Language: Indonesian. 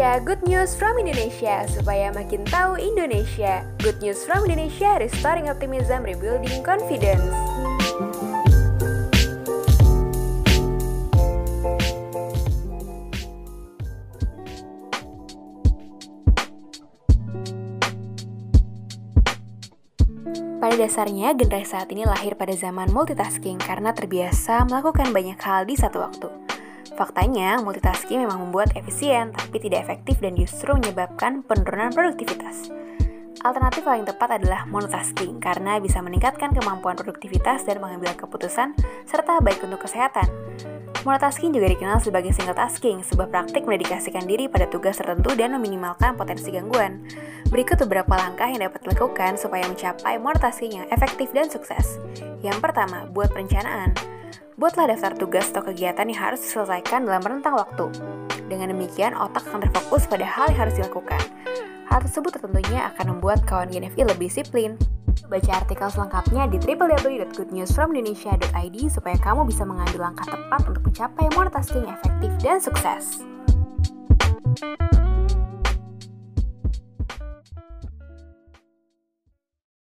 Indonesia, good news from Indonesia supaya makin tahu Indonesia. Good news from Indonesia, restoring optimism, rebuilding confidence. Pada dasarnya, generasi saat ini lahir pada zaman multitasking karena terbiasa melakukan banyak hal di satu waktu. Faktanya, multitasking memang membuat efisien, tapi tidak efektif dan justru menyebabkan penurunan produktivitas. Alternatif paling tepat adalah monotasking karena bisa meningkatkan kemampuan produktivitas dan mengambil keputusan serta baik untuk kesehatan. Monotasking juga dikenal sebagai single tasking, sebuah praktik mendedikasikan diri pada tugas tertentu dan meminimalkan potensi gangguan. Berikut beberapa langkah yang dapat dilakukan supaya mencapai monotasking yang efektif dan sukses. Yang pertama, buat perencanaan. Buatlah daftar tugas atau kegiatan yang harus diselesaikan dalam rentang waktu. Dengan demikian, otak akan terfokus pada hal yang harus dilakukan. Hal tersebut tentunya akan membuat kawan GNFI lebih disiplin. Baca artikel selengkapnya di www.goodnewsfromindonesia.id supaya kamu bisa mengambil langkah tepat untuk mencapai monotasking efektif dan sukses.